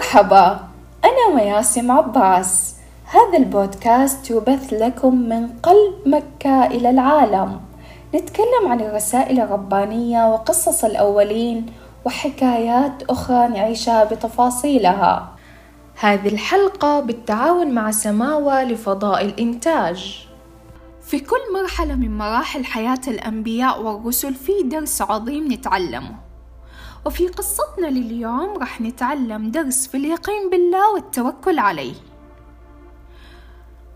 مرحبا أنا مياسم عباس. هذا البودكاست يبث لكم من قلب مكة إلى العالم. نتكلم عن الرسائل الربانية وقصص الأولين وحكايات أخرى نعيشها بتفاصيلها. هذه الحلقة بالتعاون مع سماوة لفضاء الإنتاج. في كل مرحلة من مراحل حياة الأنبياء والرسل في درس عظيم نتعلمه. وفي قصتنا لليوم رح نتعلم درس في اليقين بالله والتوكل عليه.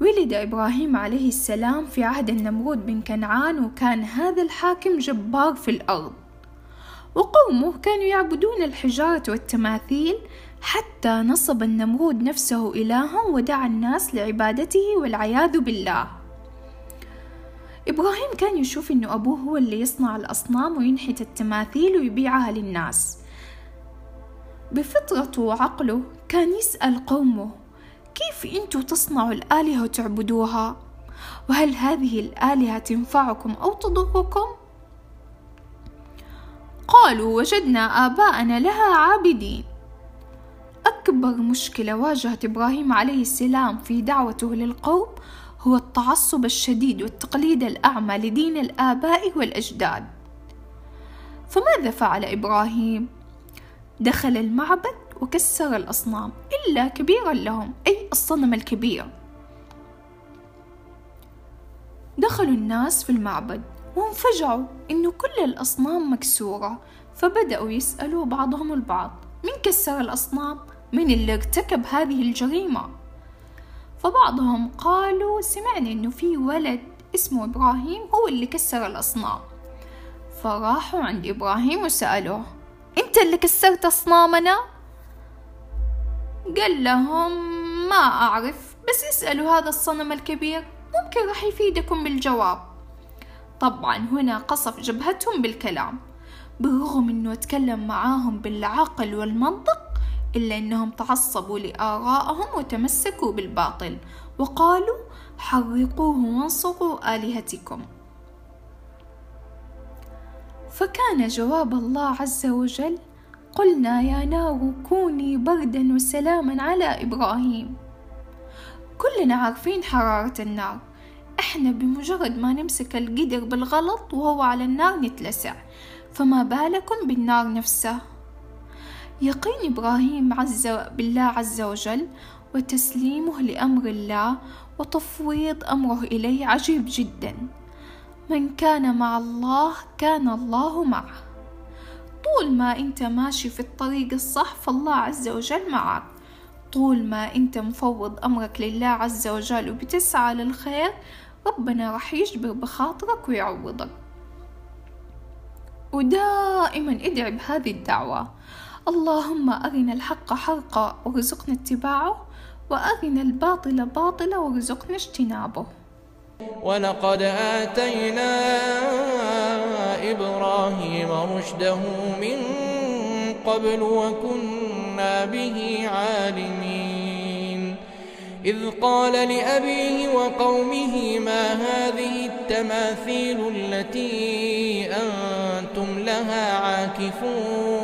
ولد إبراهيم عليه السلام في عهد النمرود بن كنعان وكان هذا الحاكم جبار في الأرض. وقومه كانوا يعبدون الحجارة والتماثيل حتى نصب النمرود نفسه إلها ودعا الناس لعبادته والعياذ بالله. إبراهيم كان يشوف إنه أبوه هو اللي يصنع الأصنام وينحت التماثيل ويبيعها للناس بفطرته وعقله كان يسأل قومه كيف أنتوا تصنعوا الآلهة وتعبدوها؟ وهل هذه الآلهة تنفعكم أو تضركم؟ قالوا وجدنا آباءنا لها عابدين أكبر مشكلة واجهت إبراهيم عليه السلام في دعوته للقوم هو التعصب الشديد والتقليد الأعمى لدين الآباء والأجداد فماذا فعل إبراهيم؟ دخل المعبد وكسر الأصنام إلا كبيرا لهم أي الصنم الكبير دخلوا الناس في المعبد وانفجعوا إنه كل الأصنام مكسورة فبدأوا يسألوا بعضهم البعض من كسر الأصنام؟ من اللي ارتكب هذه الجريمة؟ فبعضهم قالوا سمعنا إنه في ولد اسمه إبراهيم هو اللي كسر الأصنام فراحوا عند إبراهيم وسألوه أنت اللي كسرت أصنامنا؟ قال لهم ما أعرف بس اسألوا هذا الصنم الكبير ممكن راح يفيدكم بالجواب طبعا هنا قصف جبهتهم بالكلام بالرغم إنه تكلم معاهم بالعقل والمنطق إلا أنهم تعصبوا لآرائهم وتمسكوا بالباطل وقالوا حرقوه وانصروا آلهتكم. فكان جواب الله عز وجل قلنا يا نار كوني بردا وسلاما على إبراهيم. كلنا عارفين حرارة النار. إحنا بمجرد ما نمسك القدر بالغلط وهو على النار نتلسع. فما بالكم بالنار نفسها؟ يقين إبراهيم عز بالله عز وجل وتسليمه لأمر الله وتفويض أمره إليه عجيب جدا. من كان مع الله كان الله معه. طول ما أنت ماشي في الطريق الصح فالله عز وجل معك. طول ما أنت مفوض أمرك لله عز وجل وبتسعى للخير ربنا راح يجبر بخاطرك ويعوضك. ودائما ادعي بهذه الدعوة. اللهم أرنا الحق حقا وارزقنا اتباعه وأرنا الباطل باطلا وارزقنا اجتنابه. ولقد آتينا إبراهيم رشده من قبل وكنا به عالمين. إذ قال لأبيه وقومه ما هذه التماثيل التي أنتم لها عاكفون؟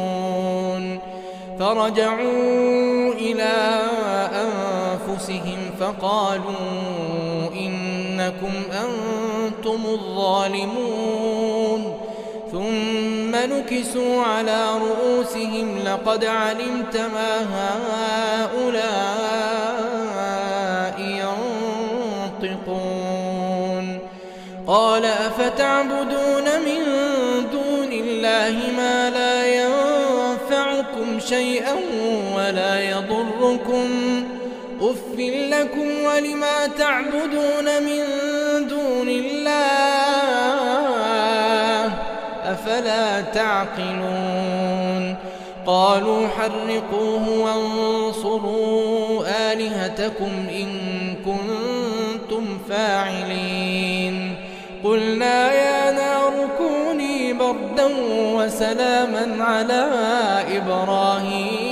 فرجعوا إلى أنفسهم فقالوا إنكم أنتم الظالمون ثم نكسوا على رؤوسهم لقد علمت ما هؤلاء ينطقون قال أفتعبدون من دون الله ما شيئا ولا يضركم. أف لكم ولما تعبدون من دون الله أفلا تعقلون. قالوا حرقوه وانصروا آلهتكم إن كنتم فاعلين. قلنا وسلاما على إبراهيم.